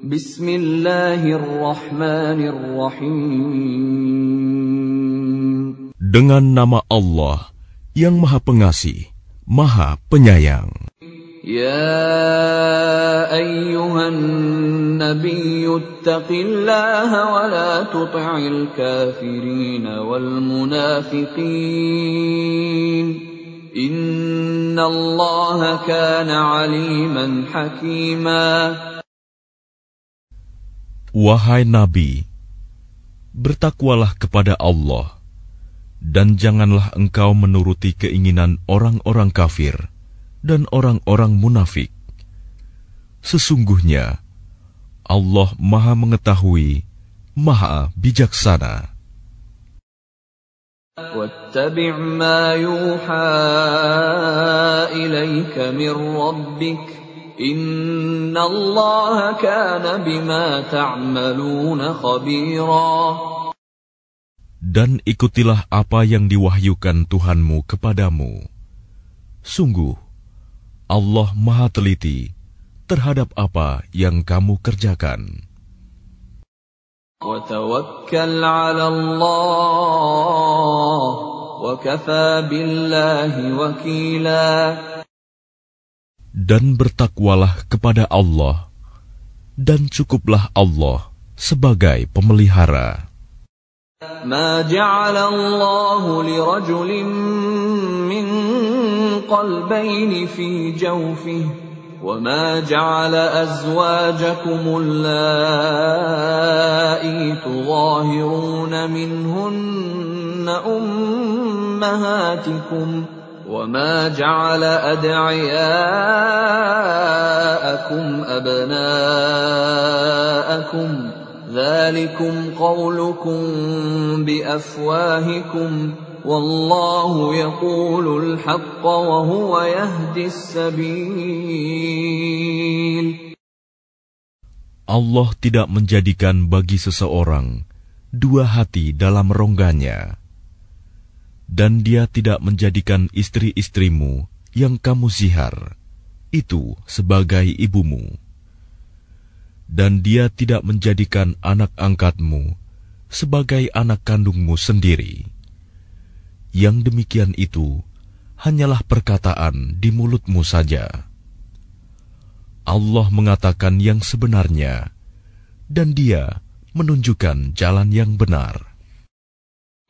بسم الله الرحمن الرحيم Dengan nama Allah yang Maha Pengasih, Maha Penyayang. يا أيها النبي اتق الله ولا تطع الكافرين والمنافقين إن الله كان عليما حكيما Wahai Nabi, bertakwalah kepada Allah, dan janganlah engkau menuruti keinginan orang-orang kafir dan orang-orang munafik. Sesungguhnya, Allah Maha Mengetahui, Maha Bijaksana. واتبع ما يوحى إليك من ربك Allah kana bima khabira. Dan ikutilah apa yang diwahyukan Tuhanmu kepadamu. Sungguh, Allah maha teliti terhadap apa yang kamu kerjakan dan bertakwalah kepada Allah, dan cukuplah Allah sebagai pemelihara. ما جعل الله لرجل من قلبين في جوفه وما جعل أزواجكم اللائي تظاهرون منهن أمهاتكم وما جعل أدعياءكم أبناءكم ذلكم قولكم بأفواهكم والله يقول الحق وهو يهدي السبيل Allah tidak menjadikan bagi seseorang dua hati dalam rongganya dan dia tidak menjadikan istri-istrimu yang kamu zihar itu sebagai ibumu, dan dia tidak menjadikan anak angkatmu sebagai anak kandungmu sendiri. Yang demikian itu hanyalah perkataan di mulutmu saja. Allah mengatakan yang sebenarnya, dan Dia menunjukkan jalan yang benar.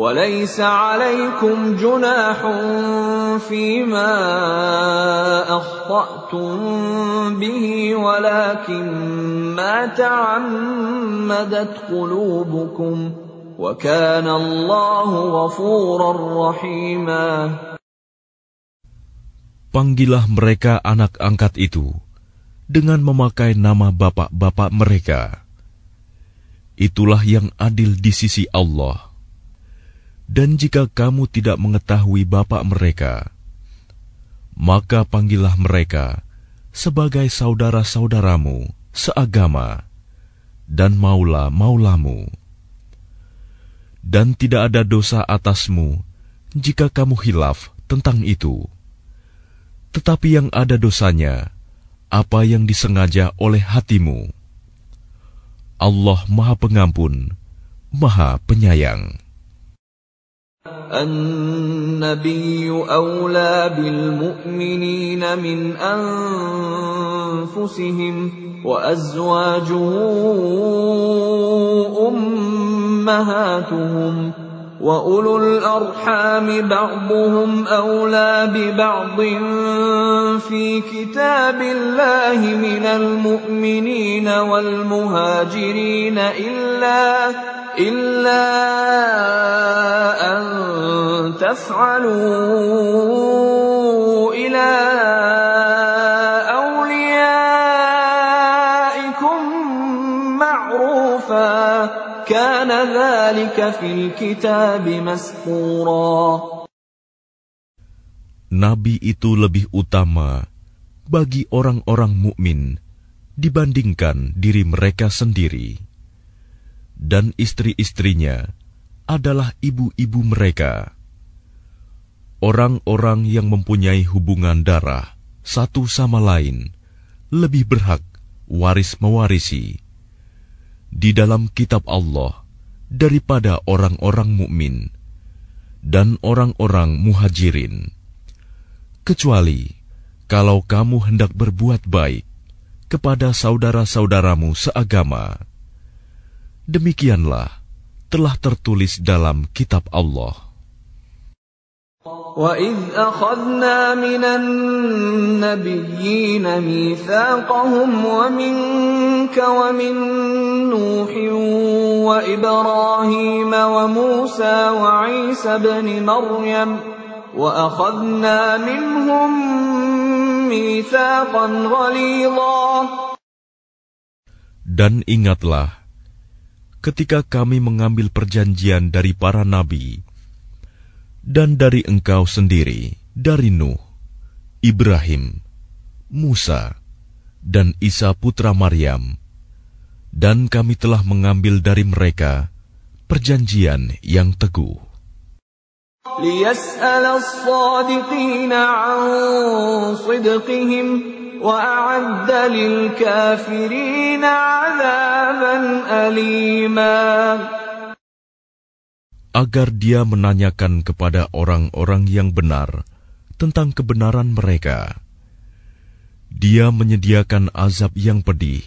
وليس عليكم جناح فيما أخطأتم به ولكن ما تعمدت قلوبكم وكان الله غفورا رحيما Panggilah mereka anak angkat itu dengan memakai nama bapak-bapak mereka. Itulah yang adil di sisi Allah. Dan jika kamu tidak mengetahui bapak mereka, maka panggillah mereka sebagai saudara-saudaramu seagama, dan maula maulamu. Dan tidak ada dosa atasmu jika kamu hilaf tentang itu. Tetapi yang ada dosanya, apa yang disengaja oleh hatimu. Allah Maha Pengampun, Maha Penyayang. النبي اولى بالمؤمنين من انفسهم وازواجه امهاتهم واولو الارحام بعضهم اولى ببعض في كتاب الله من المؤمنين والمهاجرين الا الا ان تفعلوا الى Nabi itu lebih utama bagi orang-orang mukmin dibandingkan diri mereka sendiri dan istri-istrinya adalah ibu-ibu mereka orang-orang yang mempunyai hubungan darah satu sama lain lebih berhak waris mewarisi di dalam kitab Allah daripada orang-orang mukmin dan orang-orang muhajirin, kecuali kalau kamu hendak berbuat baik kepada saudara-saudaramu seagama. Demikianlah telah tertulis dalam kitab Allah. وَإِذْ أَخَذْنَا مِنَ النَّبِيِّينَ مِيثَاقَهُمْ وَمِنْكَ وَمِنْ نوح وإبراهيم وموسى وعيسى بن مريم وأخذنا منهم ميثاقا غليظا Dan ingatlah, ketika kami mengambil perjanjian dari para nabi, dan dari engkau sendiri, dari Nuh, Ibrahim, Musa, dan Isa putra Maryam, dan kami telah mengambil dari mereka perjanjian yang teguh. Agar dia menanyakan kepada orang-orang yang benar tentang kebenaran mereka, dia menyediakan azab yang pedih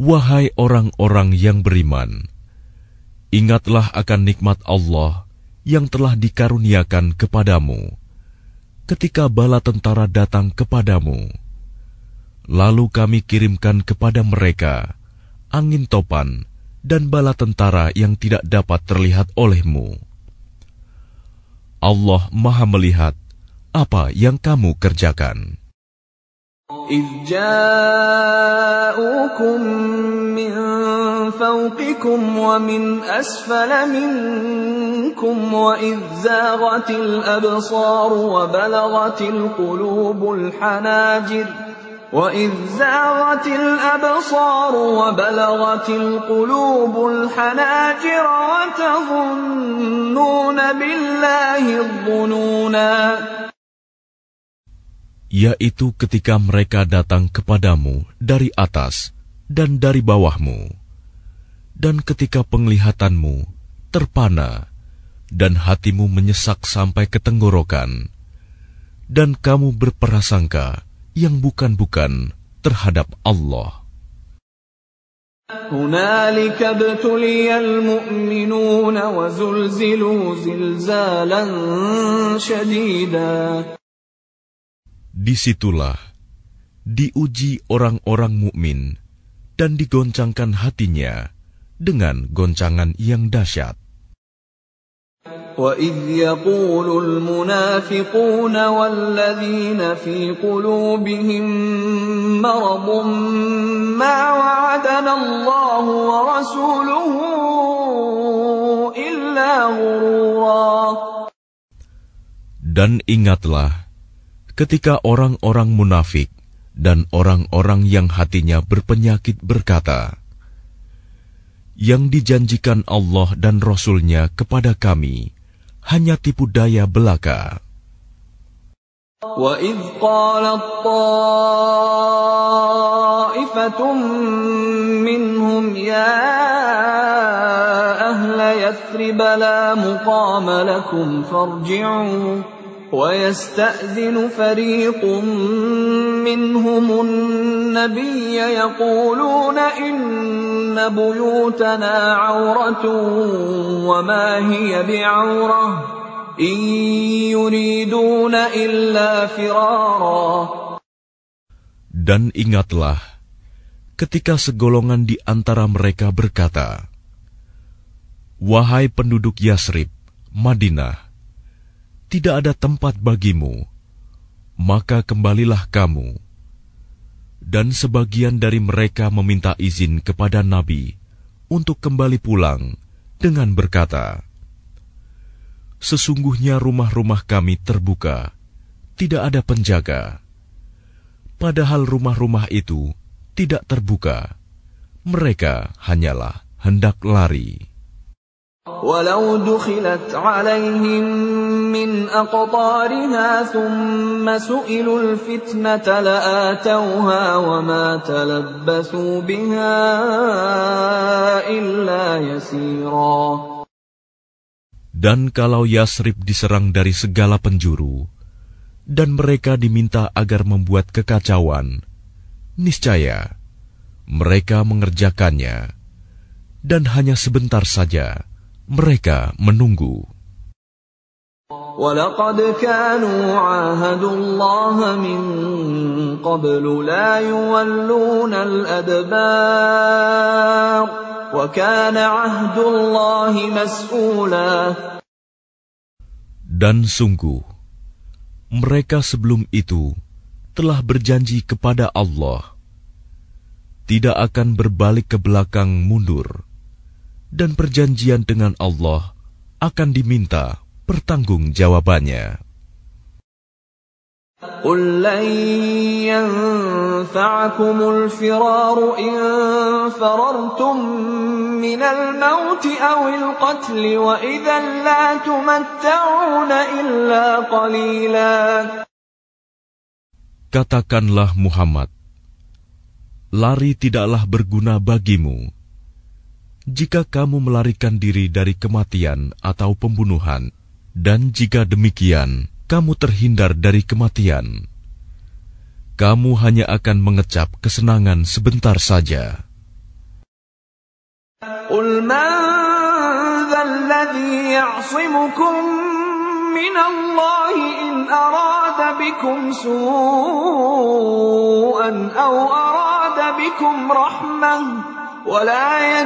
Wahai orang-orang yang beriman, ingatlah akan nikmat Allah yang telah dikaruniakan kepadamu ketika bala tentara datang kepadamu. Lalu kami kirimkan kepada mereka angin topan dan bala tentara yang tidak dapat terlihat olehmu. Allah Maha Melihat apa yang kamu kerjakan. إِذْ جَاءُوكُم مِّن فَوْقِكُمْ وَمِنْ أَسْفَلَ مِنكُمْ وَإِذْ زَاغَتِ الْأَبْصَارُ وَبَلَغَتِ الْقُلُوبُ الْحَنَاجِرَ وَإِذْ زَاغَتِ الْأَبْصَارُ وَبَلَغَتِ الْقُلُوبُ الْحَنَاجِرَ وَتَظُنُّونَ بِاللَّهِ الظُّنُونَا yaitu ketika mereka datang kepadamu dari atas dan dari bawahmu, dan ketika penglihatanmu terpana dan hatimu menyesak sampai ke tenggorokan, dan kamu berprasangka yang bukan-bukan terhadap Allah. Disitulah diuji orang-orang mukmin dan digoncangkan hatinya dengan goncangan yang dahsyat. وَإِذْ يَقُولُ الْمُنَافِقُونَ وَالَّذِينَ فِي قُلُوبِهِم مَّرَضٌ مَّا وَعَدَنَا اللَّهُ وَرَسُولُهُ إِلَّا غُرُورًا Dan ingatlah ketika orang-orang munafik dan orang-orang yang hatinya berpenyakit berkata, Yang dijanjikan Allah dan Rasul-Nya kepada kami hanya tipu daya belaka. وَإِذْ قَالَتْ طَائِفَةٌ مِّنْهُمْ يَا أَهْلَ يَثْرِبَ لَا مُقَامَ لَكُمْ فَارْجِعُوا ويستأذن فريق منهم النبي يقولون إن بيوتنا عورة وما هي بعورة إن يريدون إلا فرارا Dan ingatlah ketika segolongan di antara mereka berkata, Wahai penduduk Yasrib, Madinah, tidak ada tempat bagimu, maka kembalilah kamu. Dan sebagian dari mereka meminta izin kepada Nabi untuk kembali pulang dengan berkata, Sesungguhnya rumah-rumah kami terbuka, tidak ada penjaga. Padahal rumah-rumah itu tidak terbuka. Mereka hanyalah hendak lari. ولو دخلت عليهم من أقطارها ثم سئلوا الفتنة لآتوها وما تلبثوا بها إلا يسيرا Dan kalau Yasrib diserang dari segala penjuru, dan mereka diminta agar membuat kekacauan, niscaya mereka mengerjakannya, dan hanya sebentar saja mereka menunggu. Dan sungguh, mereka sebelum itu telah berjanji kepada Allah, tidak akan berbalik ke belakang mundur dan perjanjian dengan Allah akan diminta pertanggung jawabannya. Katakanlah Muhammad, lari tidaklah berguna bagimu jika kamu melarikan diri dari kematian atau pembunuhan, dan jika demikian kamu terhindar dari kematian, kamu hanya akan mengecap kesenangan sebentar saja. Katakanlah, Katakanlah,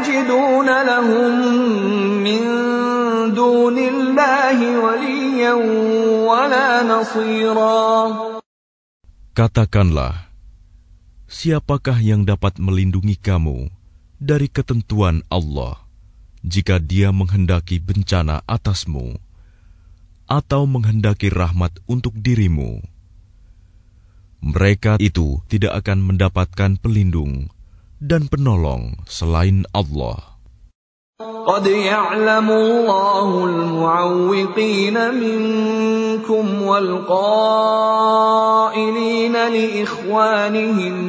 siapakah yang dapat melindungi kamu dari ketentuan Allah jika dia menghendaki bencana atasmu atau menghendaki rahmat untuk dirimu? Mereka itu tidak akan mendapatkan pelindung dan penolong selain Allah. قد يعلم الله المعوقين منكم والقائلين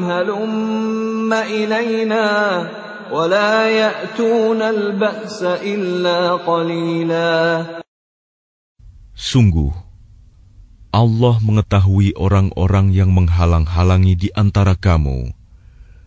هلم ولا قليلا Sungguh, Allah mengetahui orang-orang yang menghalang-halangi di antara kamu,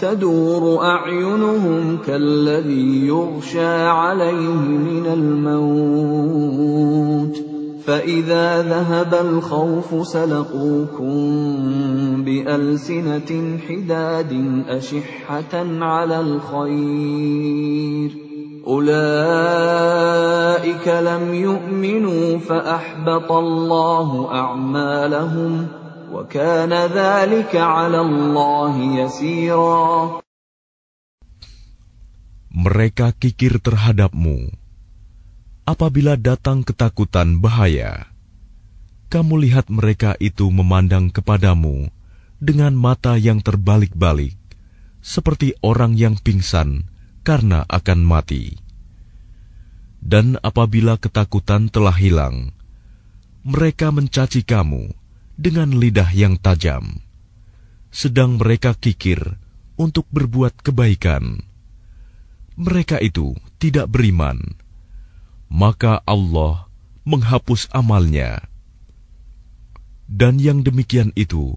تدور اعينهم كالذي يغشى عليه من الموت فاذا ذهب الخوف سلقوكم بالسنه حداد اشحه على الخير اولئك لم يؤمنوا فاحبط الله اعمالهم Mereka kikir terhadapmu apabila datang ketakutan bahaya. Kamu lihat mereka itu memandang kepadamu dengan mata yang terbalik-balik, seperti orang yang pingsan karena akan mati. Dan apabila ketakutan telah hilang, mereka mencaci kamu dengan lidah yang tajam, sedang mereka kikir untuk berbuat kebaikan. Mereka itu tidak beriman, maka Allah menghapus amalnya, dan yang demikian itu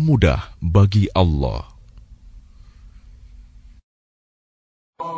mudah bagi Allah.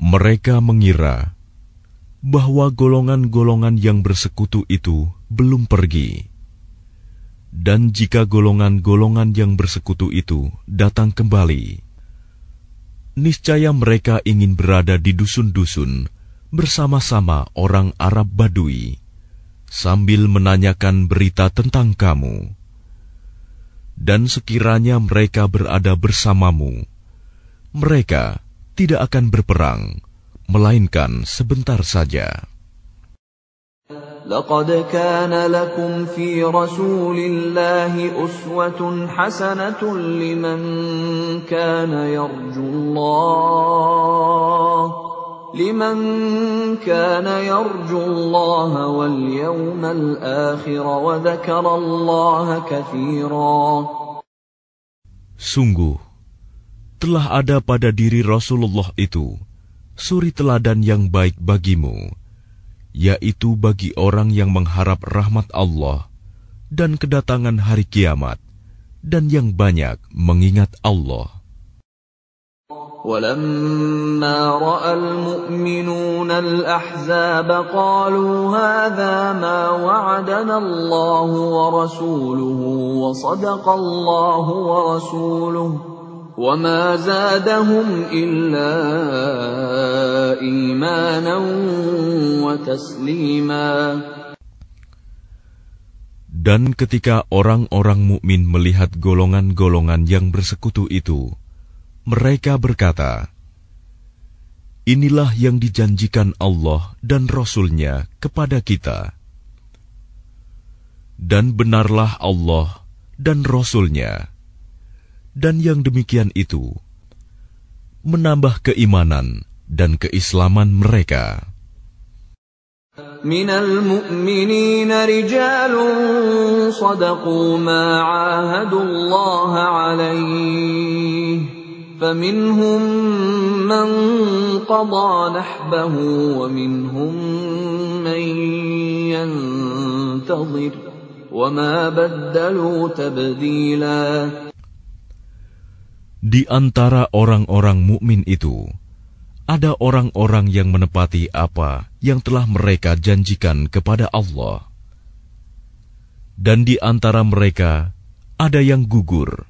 Mereka mengira bahwa golongan-golongan yang bersekutu itu belum pergi, dan jika golongan-golongan yang bersekutu itu datang kembali, niscaya mereka ingin berada di dusun-dusun bersama-sama orang Arab Badui sambil menanyakan berita tentang kamu, dan sekiranya mereka berada bersamamu, mereka tidak akan berperang, melainkan sebentar saja. لقد كان لكم في رسول الله أسوة حسنة لمن كان يرجو الله لمن كان يرجو الله واليوم الآخر وذكر الله كثيرا Sungguh telah ada pada diri Rasulullah itu suri teladan yang baik bagimu, yaitu bagi orang yang mengharap rahmat Allah dan kedatangan hari kiamat, dan yang banyak mengingat Allah. ولما المؤمنون قالوا هذا ما وعدنا الله ورسوله وصدق الله ورسوله وما زادهم إلا إيمانا وتسليما Dan ketika orang-orang mukmin melihat golongan-golongan yang bersekutu itu, mereka berkata, Inilah yang dijanjikan Allah dan Rasul-Nya kepada kita. Dan benarlah Allah dan Rasul-Nya dan yang demikian itu menambah keimanan dan keislaman mereka. من المؤمنين رجال صدقوا ما عاهدوا الله عليه فمنهم من قضى نحبه ومنهم من ينتظر وما بدلوا تبديلاً di antara orang-orang mukmin itu, ada orang-orang yang menepati apa yang telah mereka janjikan kepada Allah, dan di antara mereka ada yang gugur,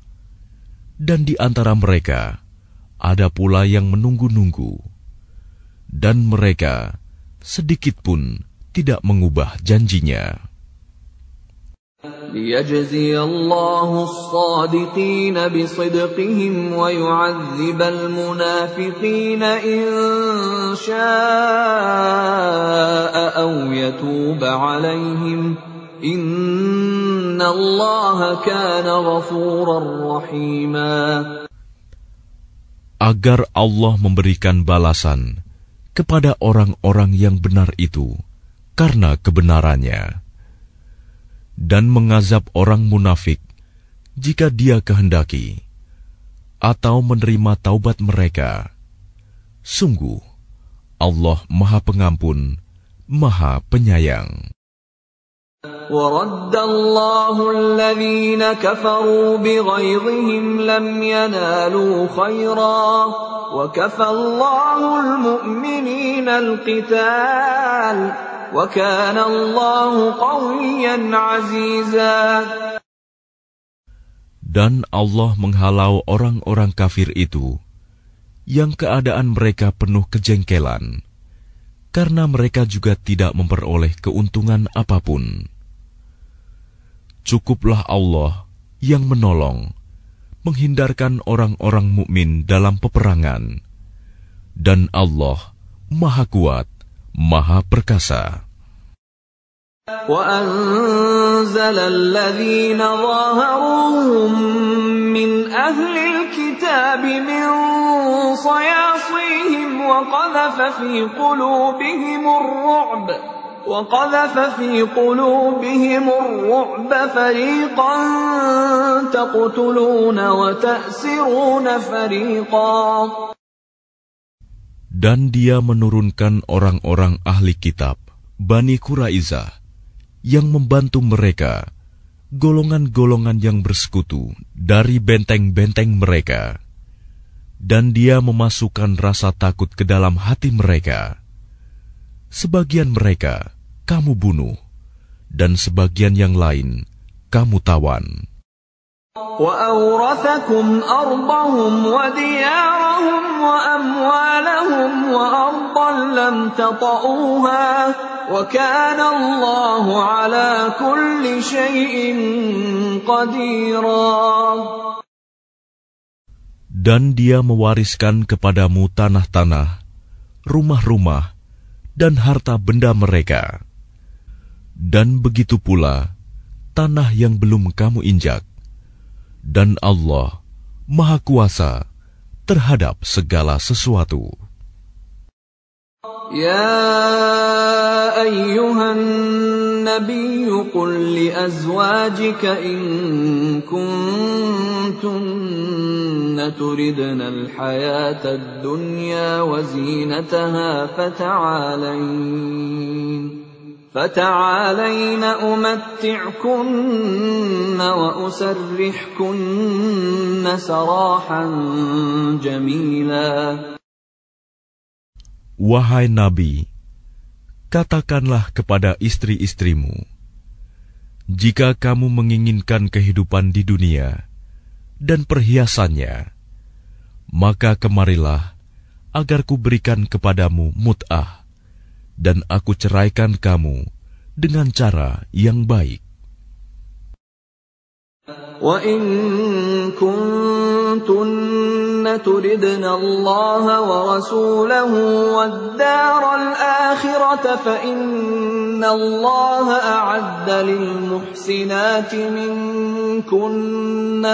dan di antara mereka ada pula yang menunggu-nunggu, dan mereka sedikit pun tidak mengubah janjinya. ليجزي الله الصادقين بصدقهم ويعذب المنافقين إن شاء أو يتوب عليهم إن الله كان غفورا رحيما agar Allah memberikan balasan kepada orang-orang yang benar itu karena kebenarannya dan mengazab orang munafik jika dia kehendaki, atau menerima taubat mereka. Sungguh, Allah Maha Pengampun, Maha Penyayang. ورد الله الذين كفروا بغيظهم لم ينالوا خيرا وكفى الله المؤمنين القتال dan Allah menghalau orang-orang kafir itu yang keadaan mereka penuh kejengkelan karena mereka juga tidak memperoleh keuntungan apapun. Cukuplah Allah yang menolong, menghindarkan orang-orang mukmin dalam peperangan, dan Allah Maha Kuat. Maha Perkasa. وأنزل الذين ظاهروهم من أهل الكتاب من صياصيهم وقذف في قلوبهم الرعب وقذف في قلوبهم الرعب فريقا تقتلون وتأسرون فريقا Dan dia menurunkan orang-orang ahli kitab, Bani Quraizah, yang membantu mereka, golongan-golongan yang bersekutu dari benteng-benteng mereka. Dan dia memasukkan rasa takut ke dalam hati mereka. Sebagian mereka kamu bunuh, dan sebagian yang lain kamu tawan. وأورثكم أرضهم وديارهم وأموالهم وأرضا لم وكان الله على كل شيء قديرا Dan dia mewariskan kepadamu tanah-tanah, rumah-rumah, dan harta benda mereka. Dan begitu pula, tanah yang belum kamu injak, dan Allah Maha Kuasa terhadap segala sesuatu. يا أيها النبي قل لأزواجك إن كنتن تردن الحياة الدنيا وزينتها فتعالين فتعالين أمتعكن وأسرحكن سراحا جميلا Wahai Nabi, katakanlah kepada istri-istrimu, jika kamu menginginkan kehidupan di dunia dan perhiasannya, maka kemarilah agar kuberikan kepadamu mut'ah dan aku ceraikan kamu dengan cara yang baik. وَإِن تُرِدْنَ اللَّهَ وَرَسُولَهُ وَالدَّارَ الْآخِرَةَ فَإِنَّ اللَّهَ أَعَدَّ لِلْمُحْسِنَاتِ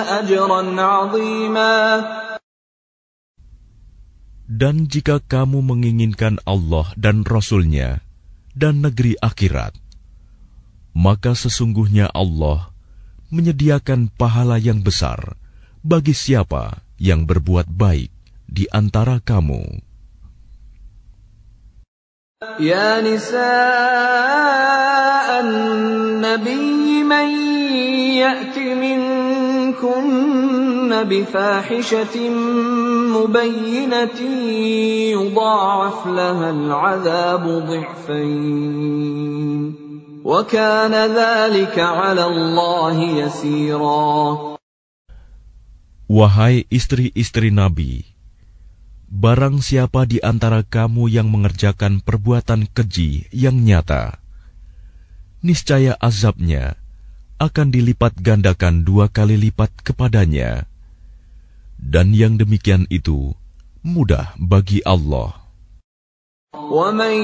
أَجْرًا عَظِيمًا dan jika kamu menginginkan Allah dan Rasul-Nya dan negeri akhirat, maka sesungguhnya Allah menyediakan pahala yang besar bagi siapa yang berbuat baik di antara kamu. Ya nisa an-nabi man ya'ti minkum بفاحشة مبينة يضاعف لها العذاب ضعفين وكان ذلك على الله يسيرا Wahai istri-istri Nabi, barang siapa di antara kamu yang mengerjakan perbuatan keji yang nyata, niscaya azabnya akan dilipat gandakan dua kali lipat kepadanya dan yang demikian itu mudah bagi Allah. ومن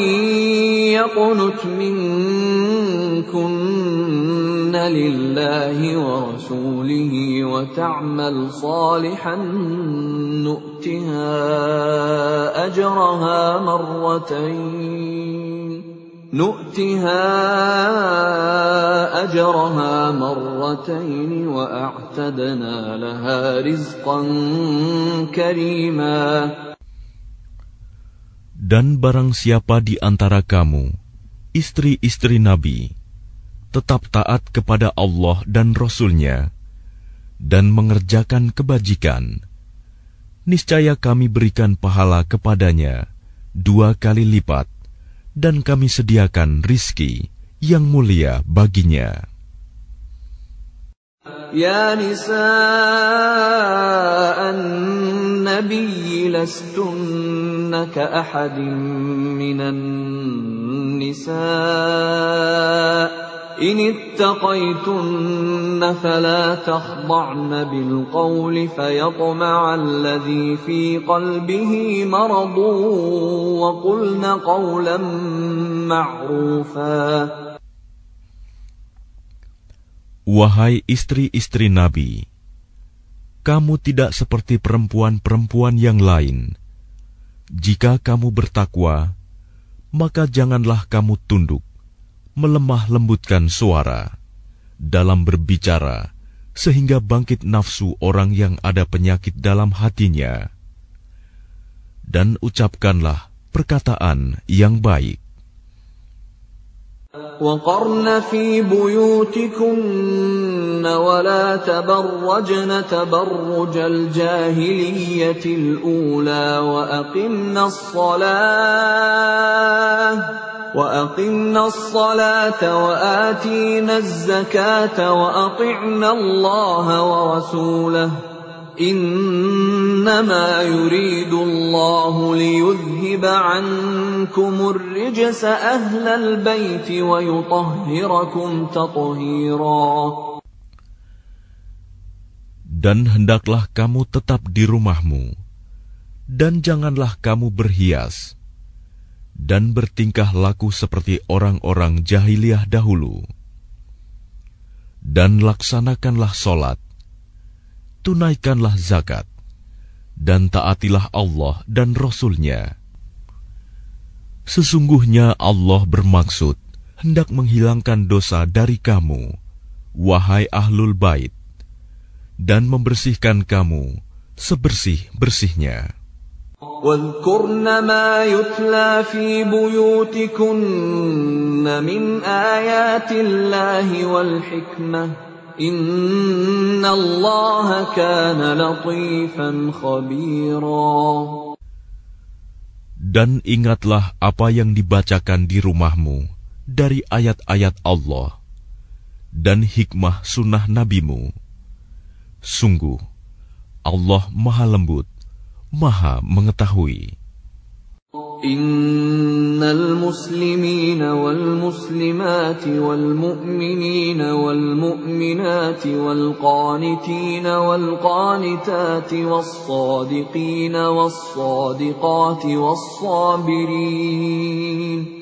يقنت منكن لله ورسوله وتعمل صالحا نؤتها اجرها مرتين نؤتها أجرها مرتين وأعتدنا لها رزقا كريما Dan barang siapa di antara kamu, istri-istri Nabi, tetap taat kepada Allah dan Rasulnya, dan mengerjakan kebajikan, niscaya kami berikan pahala kepadanya dua kali lipat dan kami sediakan rizki yang mulia baginya. Ya nisa nabi lastunna ka ahadin minan nisa' ini فلا بالقول فيطمع الذي في قلبه مرض قولا معروفا. Wahai istri-istri Nabi, kamu tidak seperti perempuan-perempuan yang lain. Jika kamu bertakwa, maka janganlah kamu tunduk melemah lembutkan suara dalam berbicara sehingga bangkit nafsu orang yang ada penyakit dalam hatinya. Dan ucapkanlah perkataan yang baik. وقرن في بيوتكن ولا تبرجن تبرج الجاهلية الأولى وأقمنا الصلاة واقمنا الصلاه واتينا الزكاه واطعنا الله ورسوله انما يريد الله ليذهب عنكم الرجس اهل البيت ويطهركم تطهيرا Dan hendaklah kamu tetap di rumahmu, dan janganlah kamu berhias, dan bertingkah laku seperti orang-orang jahiliyah dahulu. Dan laksanakanlah solat, tunaikanlah zakat, dan taatilah Allah dan Rasulnya. Sesungguhnya Allah bermaksud hendak menghilangkan dosa dari kamu, wahai ahlul bait, dan membersihkan kamu sebersih-bersihnya. واذكرن ما يتلى في بيوتكن من آيات الله والحكمة إن الله كان لطيفا خبيرا Dan ingatlah apa yang dibacakan di rumahmu dari ayat-ayat Allah dan hikmah sunnah nabimu. Sungguh, Allah maha lembut Maha Mengetahui. إن المسلمين والمسلمات والمؤمنين والمؤمنات والقانتين والقانتات والصادقين والصادقات والصابرين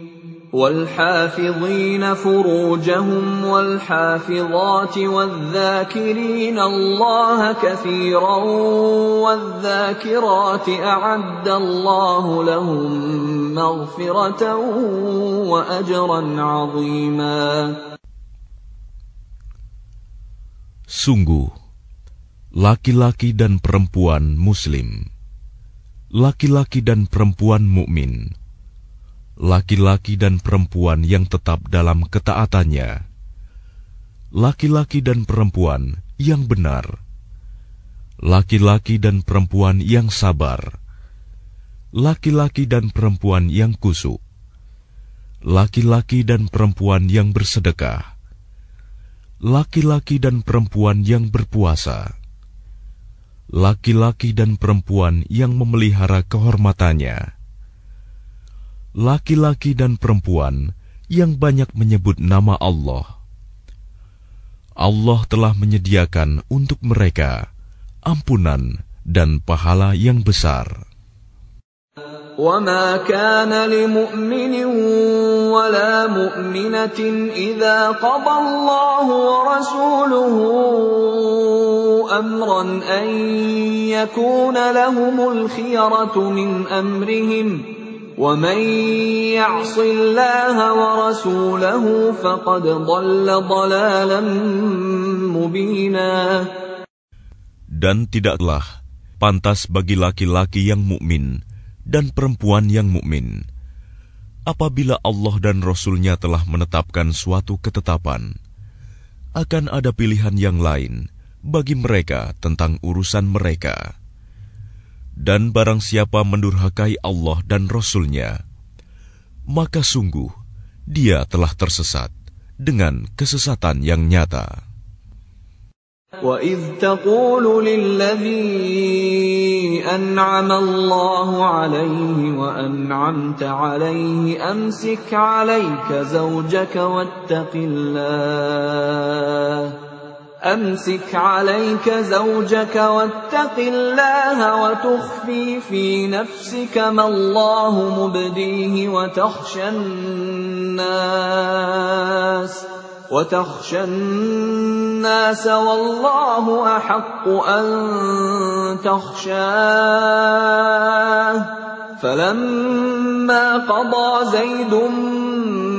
والحافظين فروجهم والحافظات والذاكرين الله كثيرا والذاكرات اعد الله لهم مغفره واجرا عظيما Sungguh, laki-laki dan perempuan Muslim, laki-laki dan perempuan mukmin, laki-laki dan perempuan yang tetap dalam ketaatannya, laki-laki dan perempuan yang benar, laki-laki dan perempuan yang sabar, laki-laki dan perempuan yang kusuk, laki-laki dan perempuan yang bersedekah, laki-laki dan perempuan yang berpuasa, laki-laki dan perempuan yang memelihara kehormatannya laki-laki dan perempuan yang banyak menyebut nama Allah. Allah telah menyediakan untuk mereka ampunan dan pahala yang besar. وما كان لمؤمن ولا مؤمنة إذا قضى الله ورسوله أمرا أن يكون لهم الخيرة dan tidaklah pantas bagi laki-laki yang mukmin dan perempuan yang mukmin apabila Allah dan Rasul-Nya telah menetapkan suatu ketetapan akan ada pilihan yang lain bagi mereka tentang urusan mereka. Dan barang siapa mendurhakai Allah dan Rasulnya, maka sungguh dia telah tersesat dengan kesesatan yang nyata. وَإِذْ تَقُولُ لِلَّذِي أَنْعَمَ اللَّهُ عَلَيْهِ وَأَنْعَمْتَ عَلَيْهِ أَمْسِكْ عَلَيْكَ زَوْجَكَ وَاتَّقِ اللَّهَ أمسك عليك زوجك واتق الله وتخفي في نفسك ما الله مبديه وتخشى الناس وتخشى الناس والله أحق أن تخشاه فلما قضى زيد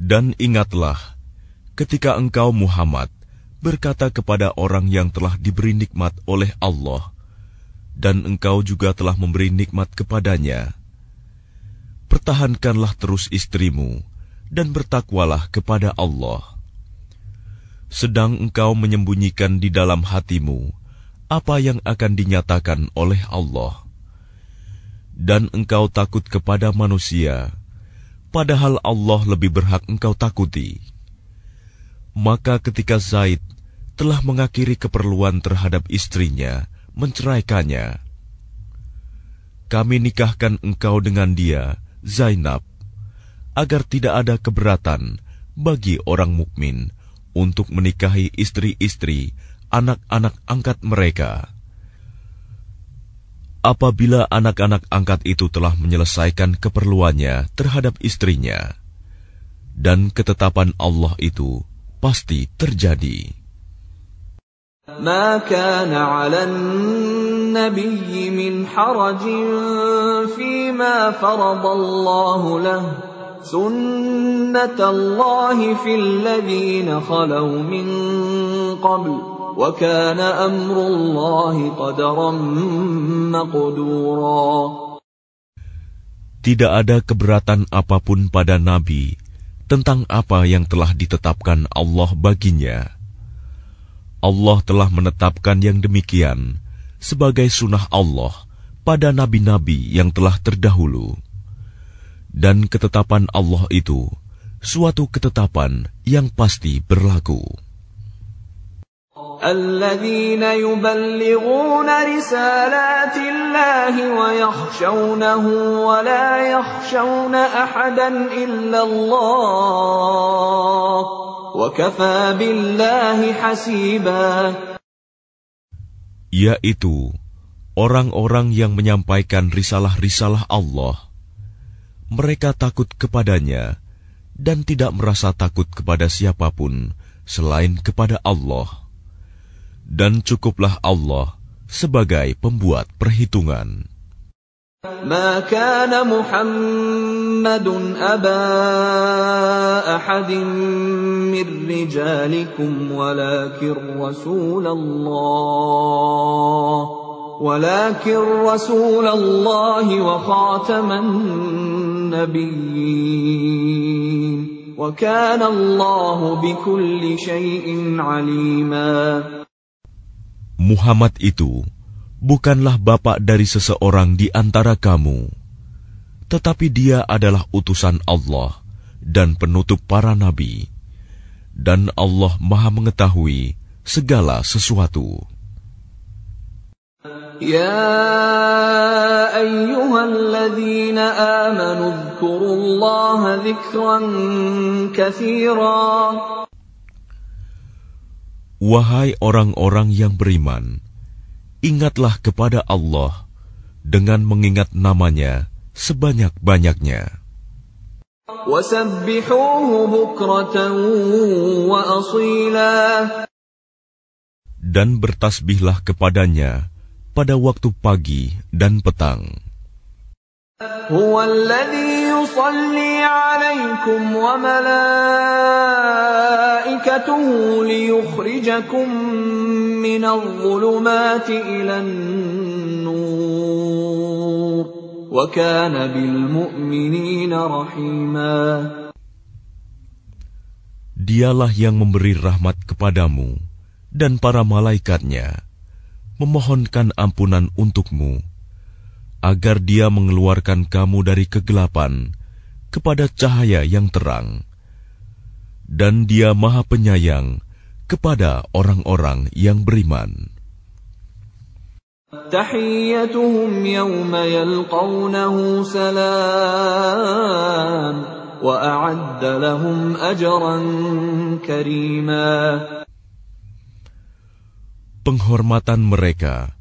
Dan ingatlah, ketika engkau Muhammad berkata kepada orang yang telah diberi nikmat oleh Allah, dan engkau juga telah memberi nikmat kepadanya, pertahankanlah terus istrimu, dan bertakwalah kepada Allah. Sedang engkau menyembunyikan di dalam hatimu apa yang akan dinyatakan oleh Allah, dan engkau takut kepada manusia, padahal Allah lebih berhak engkau takuti. Maka ketika Zaid telah mengakhiri keperluan terhadap istrinya, menceraikannya. Kami nikahkan engkau dengan dia, Zainab, agar tidak ada keberatan bagi orang mukmin untuk menikahi istri-istri anak-anak angkat mereka apabila anak-anak angkat itu telah menyelesaikan keperluannya terhadap istrinya, dan ketetapan Allah itu pasti terjadi. ما كان على النبي من حرج tidak ada keberatan apapun pada Nabi tentang apa yang telah ditetapkan Allah baginya. Allah telah menetapkan yang demikian sebagai sunnah Allah pada nabi-nabi yang telah terdahulu. Dan ketetapan Allah itu suatu ketetapan yang pasti berlaku. الذين يبلغون رسالات الله ويخشونه ولا يخشون أحدا إلا الله وكفى بالله حسيبا yaitu orang-orang yang menyampaikan risalah-risalah Allah mereka takut kepadanya dan tidak merasa takut kepada siapapun selain kepada Allah dan cukuplah Allah sebagai pembuat perhitungan. ما كان محمد أبا أحد من رجالكم ولكن رسول الله ولكن رسول الله وخاتم النبيين وكان الله بكل شيء عليماً Muhammad itu bukanlah bapak dari seseorang di antara kamu, tetapi dia adalah utusan Allah dan penutup para nabi, dan Allah Maha Mengetahui segala sesuatu. يا أيها الذين آمنوا اذكروا الله ذكرا كثيرا Wahai orang-orang yang beriman, ingatlah kepada Allah dengan mengingat namanya sebanyak-banyaknya. Dan bertasbihlah kepadanya pada waktu pagi dan petang. هو الذي Dialah yang memberi rahmat kepadamu dan para malaikatnya, memohonkan ampunan untukmu agar dia mengeluarkan kamu dari kegelapan kepada cahaya yang terang, dan dia Maha Penyayang kepada orang-orang yang beriman. تحيتهم يوم يلقونه سلام وأعد لهم أجرا كريما Penghormatan mereka,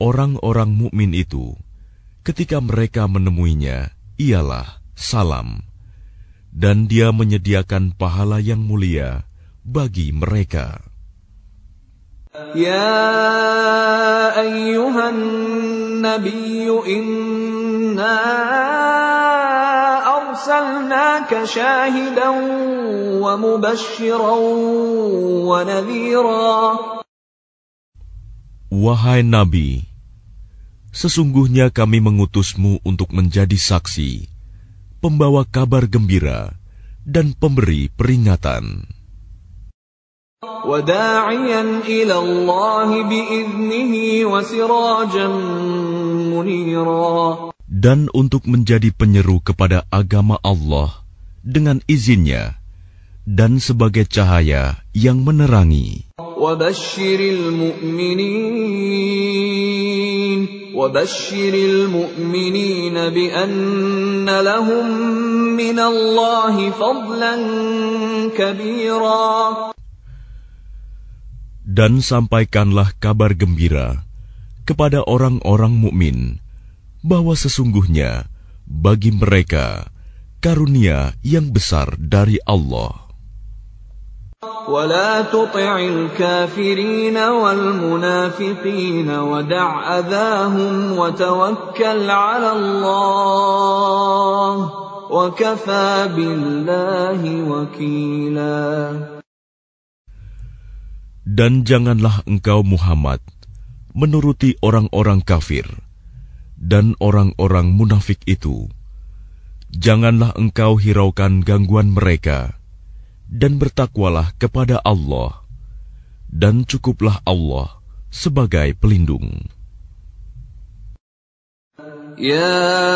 orang-orang mukmin itu, Ketika mereka menemuinya, ialah salam, dan dia menyediakan pahala yang mulia bagi mereka. Ya ayyuhan Nabi, inna arsalnaka syahidan wa mubashiran wa nadhira Wahai nabi Sesungguhnya kami mengutusmu untuk menjadi saksi, pembawa kabar gembira, dan pemberi peringatan. Dan untuk menjadi penyeru kepada agama Allah dengan izinnya, dan sebagai cahaya yang menerangi. وبشر المؤمنين بأن لهم من الله فضلا كبيرا Dan sampaikanlah kabar gembira kepada orang-orang mukmin bahwa sesungguhnya bagi mereka karunia yang besar dari Allah. ولا تطع الكافرين والمنافقين ودع أذاهم وتوكل على الله وكفى بالله وكيلا Dan janganlah engkau Muhammad menuruti orang-orang kafir dan orang-orang munafik itu. Janganlah engkau hiraukan gangguan mereka dan bertakwalah kepada Allah, dan cukuplah Allah sebagai pelindung. يا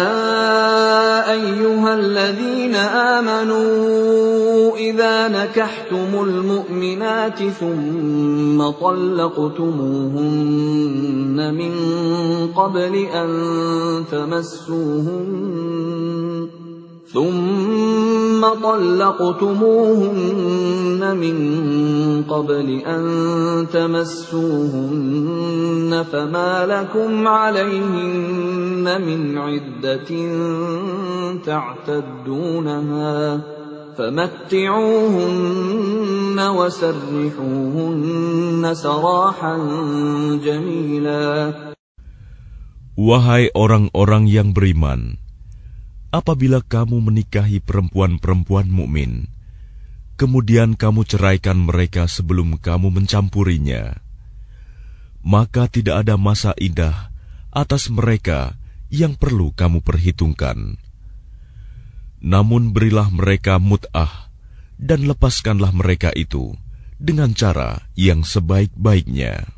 أيها الذين آمنوا إذا نكحتم المؤمنات ثم طلقتموهن من قبل أن تمسوهن ثم طلقتموهن من قبل أن تمسوهن فما لكم عليهن من عدة تعتدونها فمتعوهن وسرحوهن سراحا جميلا Wahai orang-orang yang beriman, apabila kamu menikahi perempuan-perempuan mukmin, kemudian kamu ceraikan mereka sebelum kamu mencampurinya, maka tidak ada masa indah atas mereka yang perlu kamu perhitungkan. Namun berilah mereka mut'ah dan lepaskanlah mereka itu dengan cara yang sebaik-baiknya.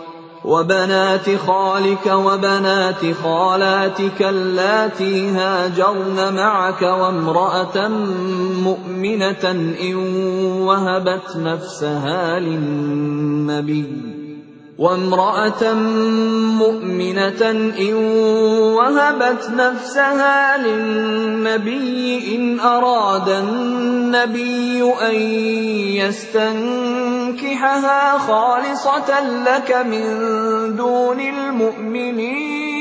وبنات خالك وبنات خالاتك اللاتي هاجرن معك وامرأة مؤمنة إن وهبت نفسها للنبي وامرأة مؤمنة إن وهبت نفسها للنبي إن أراد النبي أن يستنكر تنكحها خالصة لك من دون المؤمنين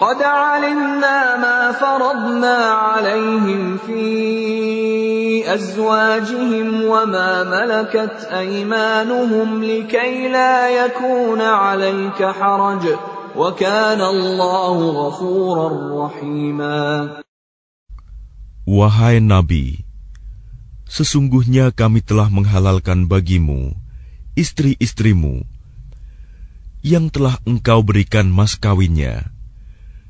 قد علمنا ما فرضنا عليهم في أزواجهم وما ملكت أيمانهم لكي لا يكون عليك حرج وكان الله غفورا رحيما وهاي نبي Sesungguhnya kami telah menghalalkan bagimu istri-istrimu yang telah engkau berikan mas kawinnya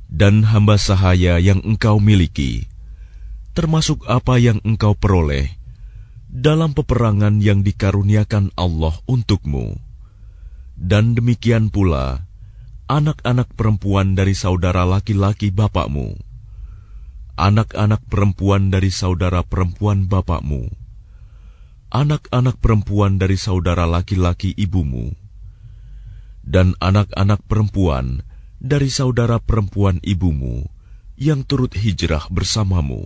dan hamba sahaya yang engkau miliki, termasuk apa yang engkau peroleh dalam peperangan yang dikaruniakan Allah untukmu. Dan demikian pula anak-anak perempuan dari saudara laki-laki bapakmu anak-anak perempuan dari saudara perempuan bapakmu, anak-anak perempuan dari saudara laki-laki ibumu, dan anak-anak perempuan dari saudara perempuan ibumu yang turut hijrah bersamamu,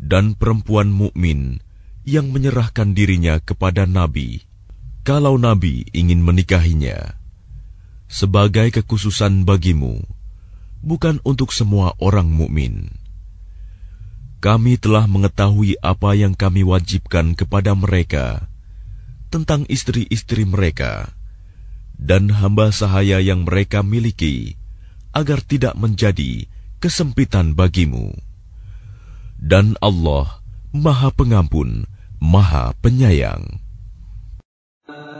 dan perempuan mukmin yang menyerahkan dirinya kepada nabi, kalau nabi ingin menikahinya, sebagai kekhususan bagimu bukan untuk semua orang mukmin. Kami telah mengetahui apa yang kami wajibkan kepada mereka tentang istri-istri mereka dan hamba sahaya yang mereka miliki agar tidak menjadi kesempitan bagimu. Dan Allah Maha Pengampun, Maha Penyayang.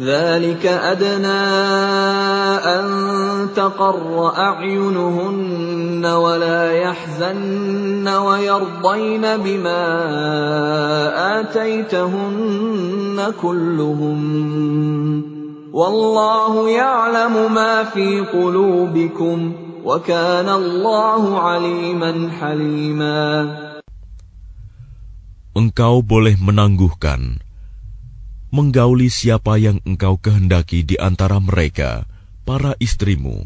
ذلك أدنى أن تقر أعينهن ولا يحزن ويرضين بما آتيتهن كلهم والله يعلم ما في قلوبكم وكان الله عليما حليما Engkau boleh menangguhkan menggauli siapa yang engkau kehendaki di antara mereka, para istrimu,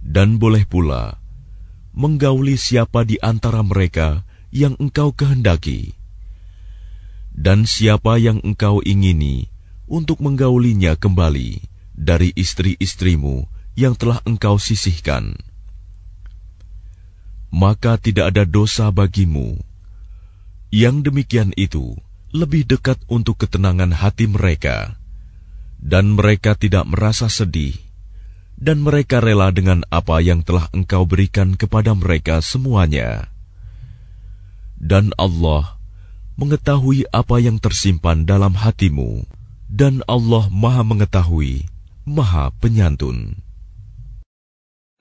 dan boleh pula menggauli siapa di antara mereka yang engkau kehendaki, dan siapa yang engkau ingini untuk menggaulinya kembali dari istri-istrimu yang telah engkau sisihkan. Maka tidak ada dosa bagimu. Yang demikian itu, lebih dekat untuk ketenangan hati mereka, dan mereka tidak merasa sedih, dan mereka rela dengan apa yang telah Engkau berikan kepada mereka semuanya. Dan Allah mengetahui apa yang tersimpan dalam hatimu, dan Allah Maha Mengetahui, Maha Penyantun.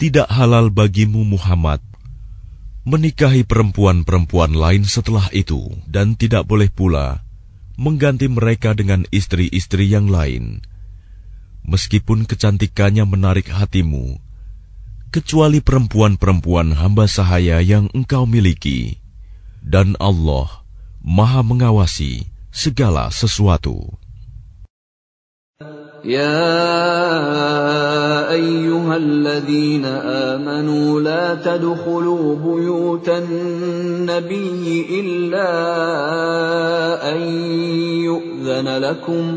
tidak halal bagimu Muhammad menikahi perempuan-perempuan lain setelah itu dan tidak boleh pula mengganti mereka dengan istri-istri yang lain meskipun kecantikannya menarik hatimu kecuali perempuan-perempuan hamba sahaya yang engkau miliki dan Allah Maha mengawasi segala sesuatu يا ايها الذين امنوا لا تدخلوا بيوت النبي الا ان يؤذن لكم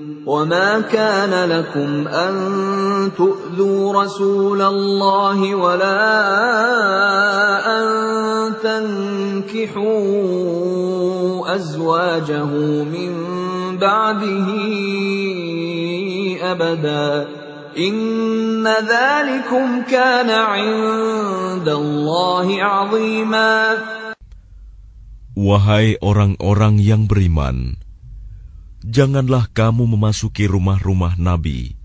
وما كان لكم ان تؤذوا رسول الله ولا ان تنكحوا ازواجه من بعده ابدا ان ذلكم كان عند الله عظيما وهاي orang-orang yang beriman, janganlah kamu memasuki rumah-rumah nabi,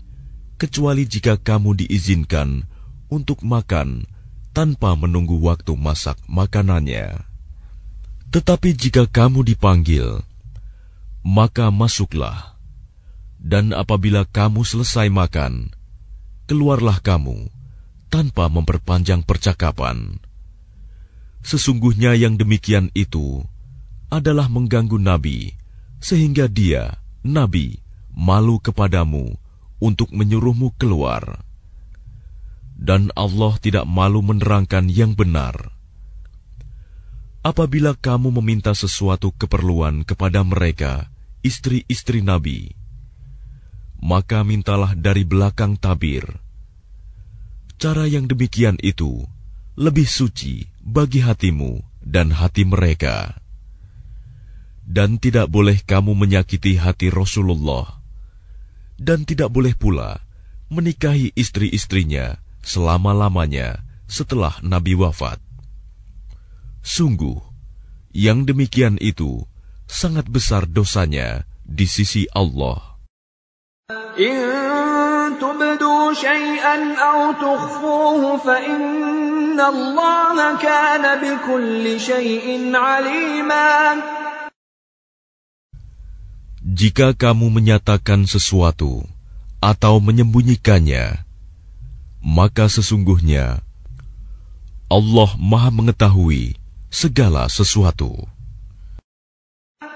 kecuali jika kamu diizinkan untuk makan tanpa menunggu waktu masak makanannya. Tetapi jika kamu dipanggil, maka masuklah, dan apabila kamu selesai makan, keluarlah kamu tanpa memperpanjang percakapan. Sesungguhnya yang demikian itu adalah mengganggu nabi sehingga dia, Nabi, malu kepadamu untuk menyuruhmu keluar. Dan Allah tidak malu menerangkan yang benar. Apabila kamu meminta sesuatu keperluan kepada mereka, istri-istri Nabi, maka mintalah dari belakang tabir. Cara yang demikian itu lebih suci bagi hatimu dan hati mereka dan tidak boleh kamu menyakiti hati Rasulullah, dan tidak boleh pula menikahi istri-istrinya selama-lamanya setelah Nabi wafat. Sungguh, yang demikian itu sangat besar dosanya di sisi Allah jika kamu menyatakan sesuatu atau menyembunyikannya, maka sesungguhnya Allah Maha Mengetahui segala sesuatu.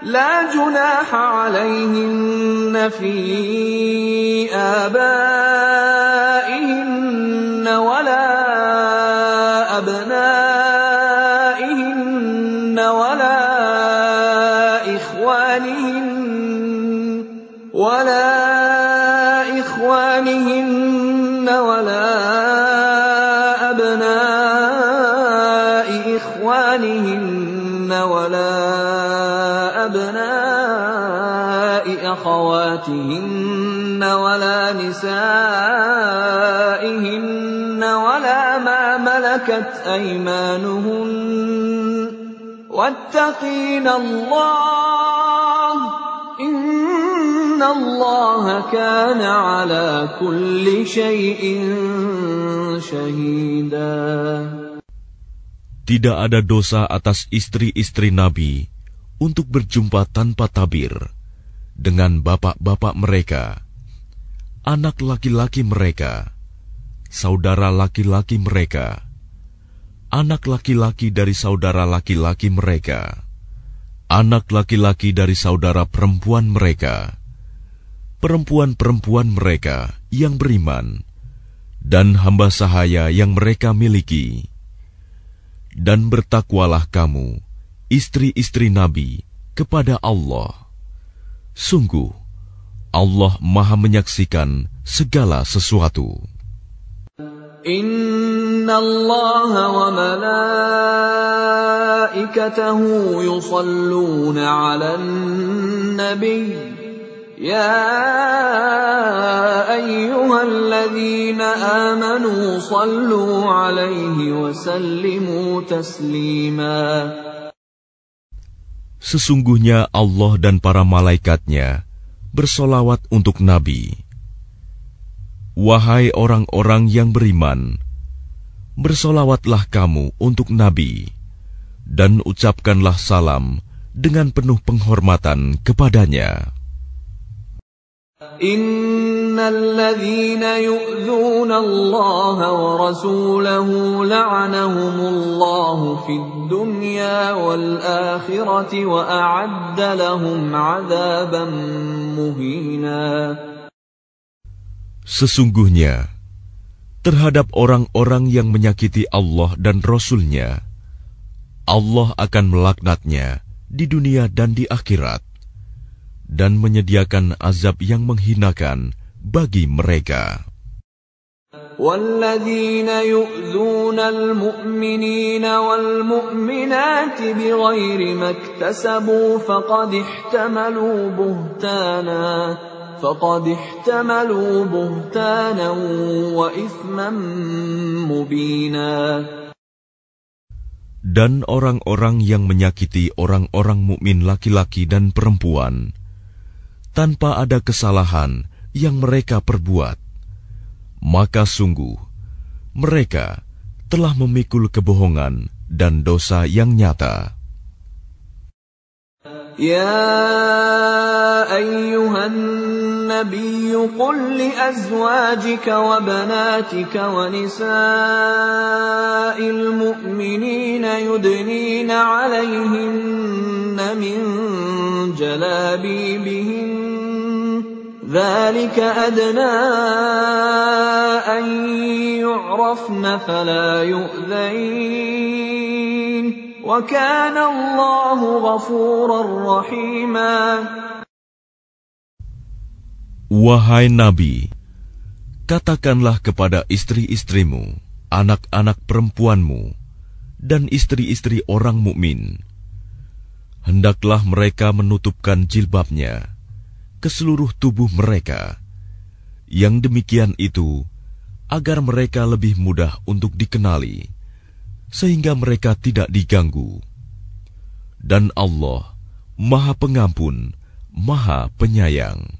لا جناح عليهن في آبائهن أمهاتهن ولا نسائهن ولا ما ملكت أيمانهن واتقين الله إن الله كان على كل شيء شهيدا Tidak ada dosa atas istri-istri Nabi untuk berjumpa tanpa tabir dengan bapak-bapak mereka, anak laki-laki mereka, saudara laki-laki mereka, anak laki-laki dari saudara laki-laki mereka, anak laki-laki dari saudara perempuan mereka, perempuan-perempuan mereka yang beriman, dan hamba sahaya yang mereka miliki. Dan bertakwalah kamu, istri-istri Nabi, kepada Allah. Sungguh, Allah Maha Menyaksikan segala sesuatu. Inna Allah wa malaikatahu yusalluna ala nabi Ya ladhina amanu sallu alaihi wa sallimu taslima Sesungguhnya Allah dan para malaikatnya bersolawat untuk Nabi. Wahai orang-orang yang beriman, bersolawatlah kamu untuk Nabi, dan ucapkanlah salam dengan penuh penghormatan kepadanya. Inna Sesungguhnya, terhadap orang-orang yang menyakiti Allah dan Rasulnya, Allah akan melaknatnya di dunia dan di akhirat, dan menyediakan azab yang menghinakan bagi mereka. Dan orang-orang yang menyakiti orang-orang mukmin laki-laki dan perempuan tanpa ada kesalahan, yang mereka perbuat, maka sungguh mereka telah memikul kebohongan dan dosa yang nyata. يا أيها النبي wa لأزواجك wa ونساء المؤمنين يدنين عليهن من جلابيبهن ذلك أدنى أن يعرفن فلا يؤذين وكان الله غفورا رحيما Wahai Nabi, katakanlah kepada istri-istrimu, anak-anak perempuanmu, dan istri-istri orang mukmin, hendaklah mereka menutupkan jilbabnya ke seluruh tubuh mereka. Yang demikian itu agar mereka lebih mudah untuk dikenali, sehingga mereka tidak diganggu. Dan Allah Maha Pengampun, Maha Penyayang.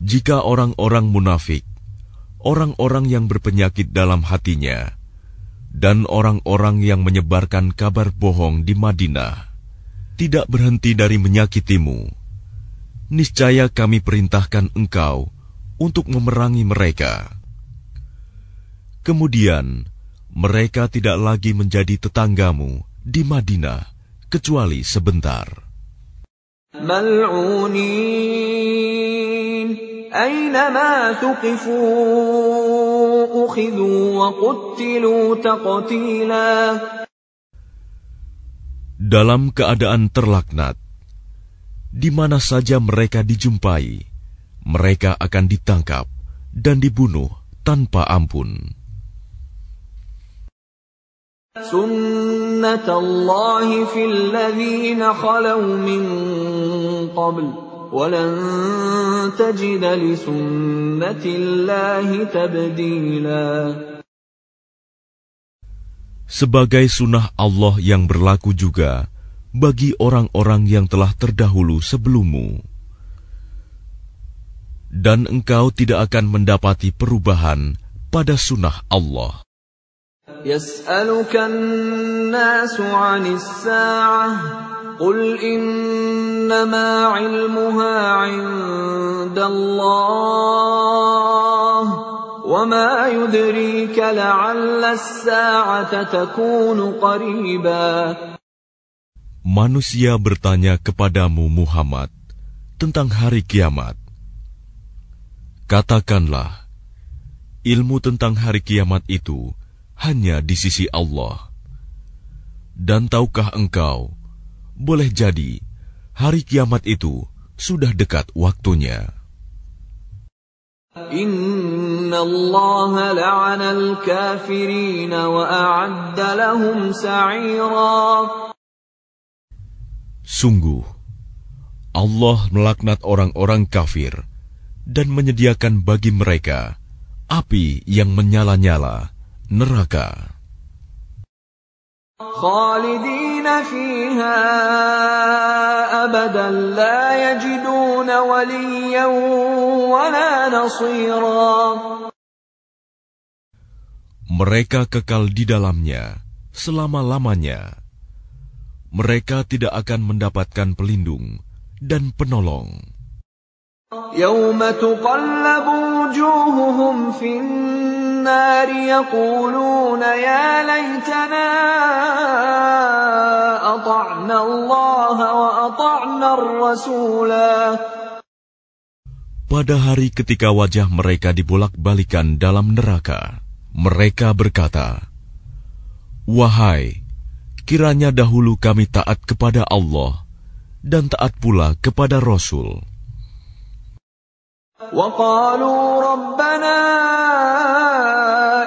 jika orang-orang munafik, orang-orang yang berpenyakit dalam hatinya, dan orang-orang yang menyebarkan kabar bohong di Madinah, tidak berhenti dari menyakitimu, niscaya kami perintahkan engkau untuk memerangi mereka. Kemudian, mereka tidak lagi menjadi tetanggamu di Madinah, kecuali sebentar. أينما ثقفوا أخذوا وقتلوا تقتيلا Dalam keadaan terlaknat, di mana saja mereka dijumpai, mereka akan ditangkap dan dibunuh tanpa ampun. Sunnatullahi fil ladzina khalau min qabl. Sebagai sunnah Allah yang berlaku juga bagi orang-orang yang telah terdahulu sebelummu. Dan engkau tidak akan mendapati perubahan pada sunnah Allah. Yas'alukan nasu anis sa'ah قل إنما علمها عند الله وما يدريك لعل الساعة تكون قريبا Manusia bertanya kepadamu Muhammad tentang hari kiamat. Katakanlah, ilmu tentang hari kiamat itu hanya di sisi Allah. Dan tahukah engkau boleh jadi, hari kiamat itu sudah dekat waktunya. Sungguh, Allah melaknat orang-orang kafir dan menyediakan bagi mereka api yang menyala-nyala, neraka. Mereka kekal di dalamnya selama-lamanya. Mereka tidak akan mendapatkan pelindung dan penolong. يَوْمَ تُقَلَّبُ وُجُوهُهُمْ فِي النار يقولون يا ليتنا أطعنا الله وأطعنا الرسولا Pada hari ketika wajah mereka dibolak-balikan dalam neraka, mereka berkata, Wahai, kiranya dahulu kami taat kepada Allah dan taat pula kepada Rasul. وقالوا ربنا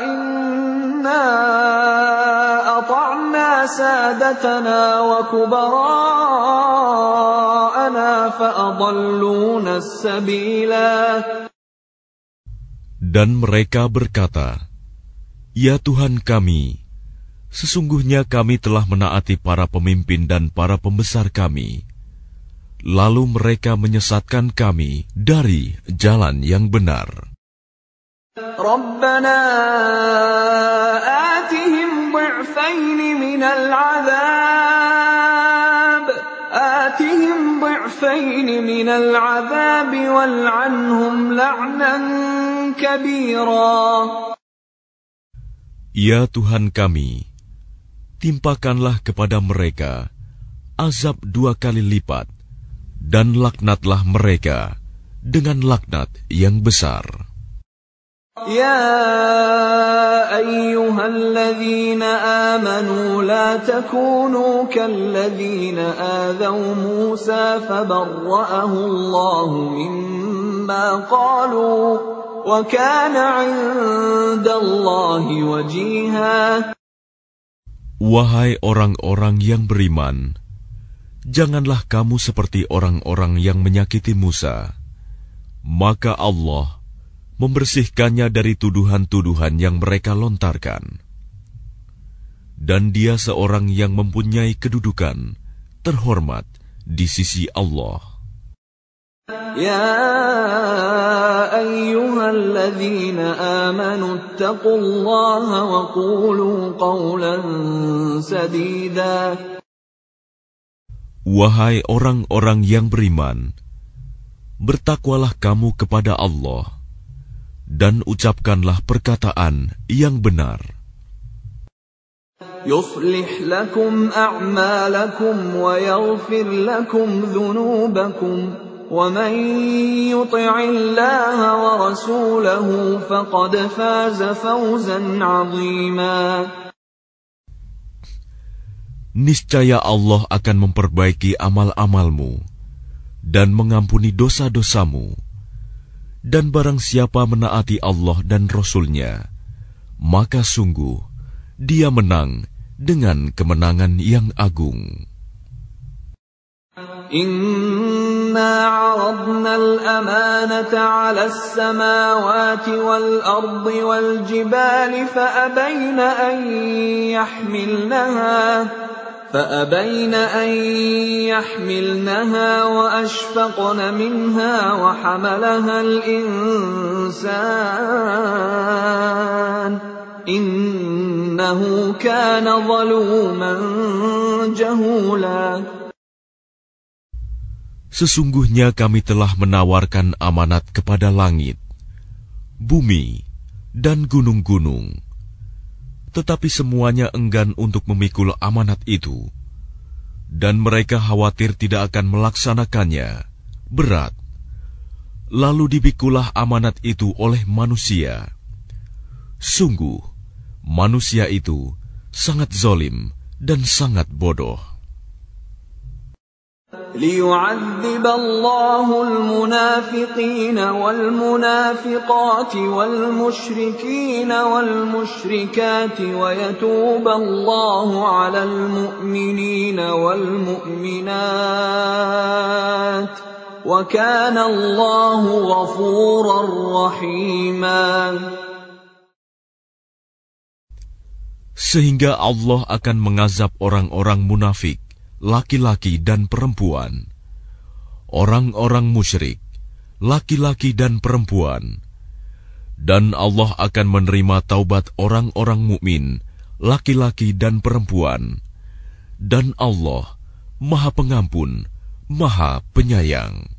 إنا أطعنا سادتنا وكبراءنا فأضلونا السبيلا Dan mereka berkata, Ya Tuhan kami, sesungguhnya kami telah menaati para pemimpin dan para pembesar kami, lalu mereka menyesatkan kami dari jalan yang benar. Rabbana atihim du'fain min al-'adab atihim du'fain min al-'adab wal'anhum la'nan kabira Ya Tuhan kami, timpakanlah kepada mereka azab dua kali lipat dan laknatlah mereka dengan laknat yang besar. يا أيها الذين آمنوا لا تكونوا كالذين آذوا موسى فبرأه الله مما قالوا وكان عند الله وجيها Wahai orang-orang yang beriman, janganlah kamu seperti orang-orang yang menyakiti Musa. Maka Allah membersihkannya dari tuduhan-tuduhan yang mereka lontarkan. Dan dia seorang yang mempunyai kedudukan, terhormat di sisi Allah. يا أيها الذين آمنوا اتقوا الله وقولوا قولا سديدا Wahai orang-orang yang beriman, bertakwalah kamu kepada Allah dan ucapkanlah perkataan yang benar. Yuslih lakum a'malakum wa yaghfir lakum dhunubakum wa man yuti'illaha wa rasulahu faqad faza fawzan 'azima niscaya Allah akan memperbaiki amal-amalmu dan mengampuni dosa-dosamu. Dan barang siapa menaati Allah dan Rasul-Nya, maka sungguh dia menang dengan kemenangan yang agung. إنا عرضنا الأمانة على السماوات والأرض والجبال فأبين أن يحملنها فأبين أن يحملنها وأشفقن منها وحملها الإنسان إنه كان ظلوما جهولا Sesungguhnya kami telah menawarkan amanat kepada langit, bumi, dan gunung-gunung tetapi semuanya enggan untuk memikul amanat itu, dan mereka khawatir tidak akan melaksanakannya. Berat, lalu dibikulah amanat itu oleh manusia. Sungguh, manusia itu sangat zolim dan sangat bodoh. ليعذب الله المنافقين والمنافقات والمشركين والمشركات ويتوب الله على المؤمنين والمؤمنات وكان الله غفورا رحيما Sehingga Allah akan mengazab orang-orang munafik laki-laki dan perempuan, orang-orang musyrik, laki-laki dan perempuan, dan Allah akan menerima taubat orang-orang mukmin, laki-laki dan perempuan, dan Allah Maha Pengampun, Maha Penyayang.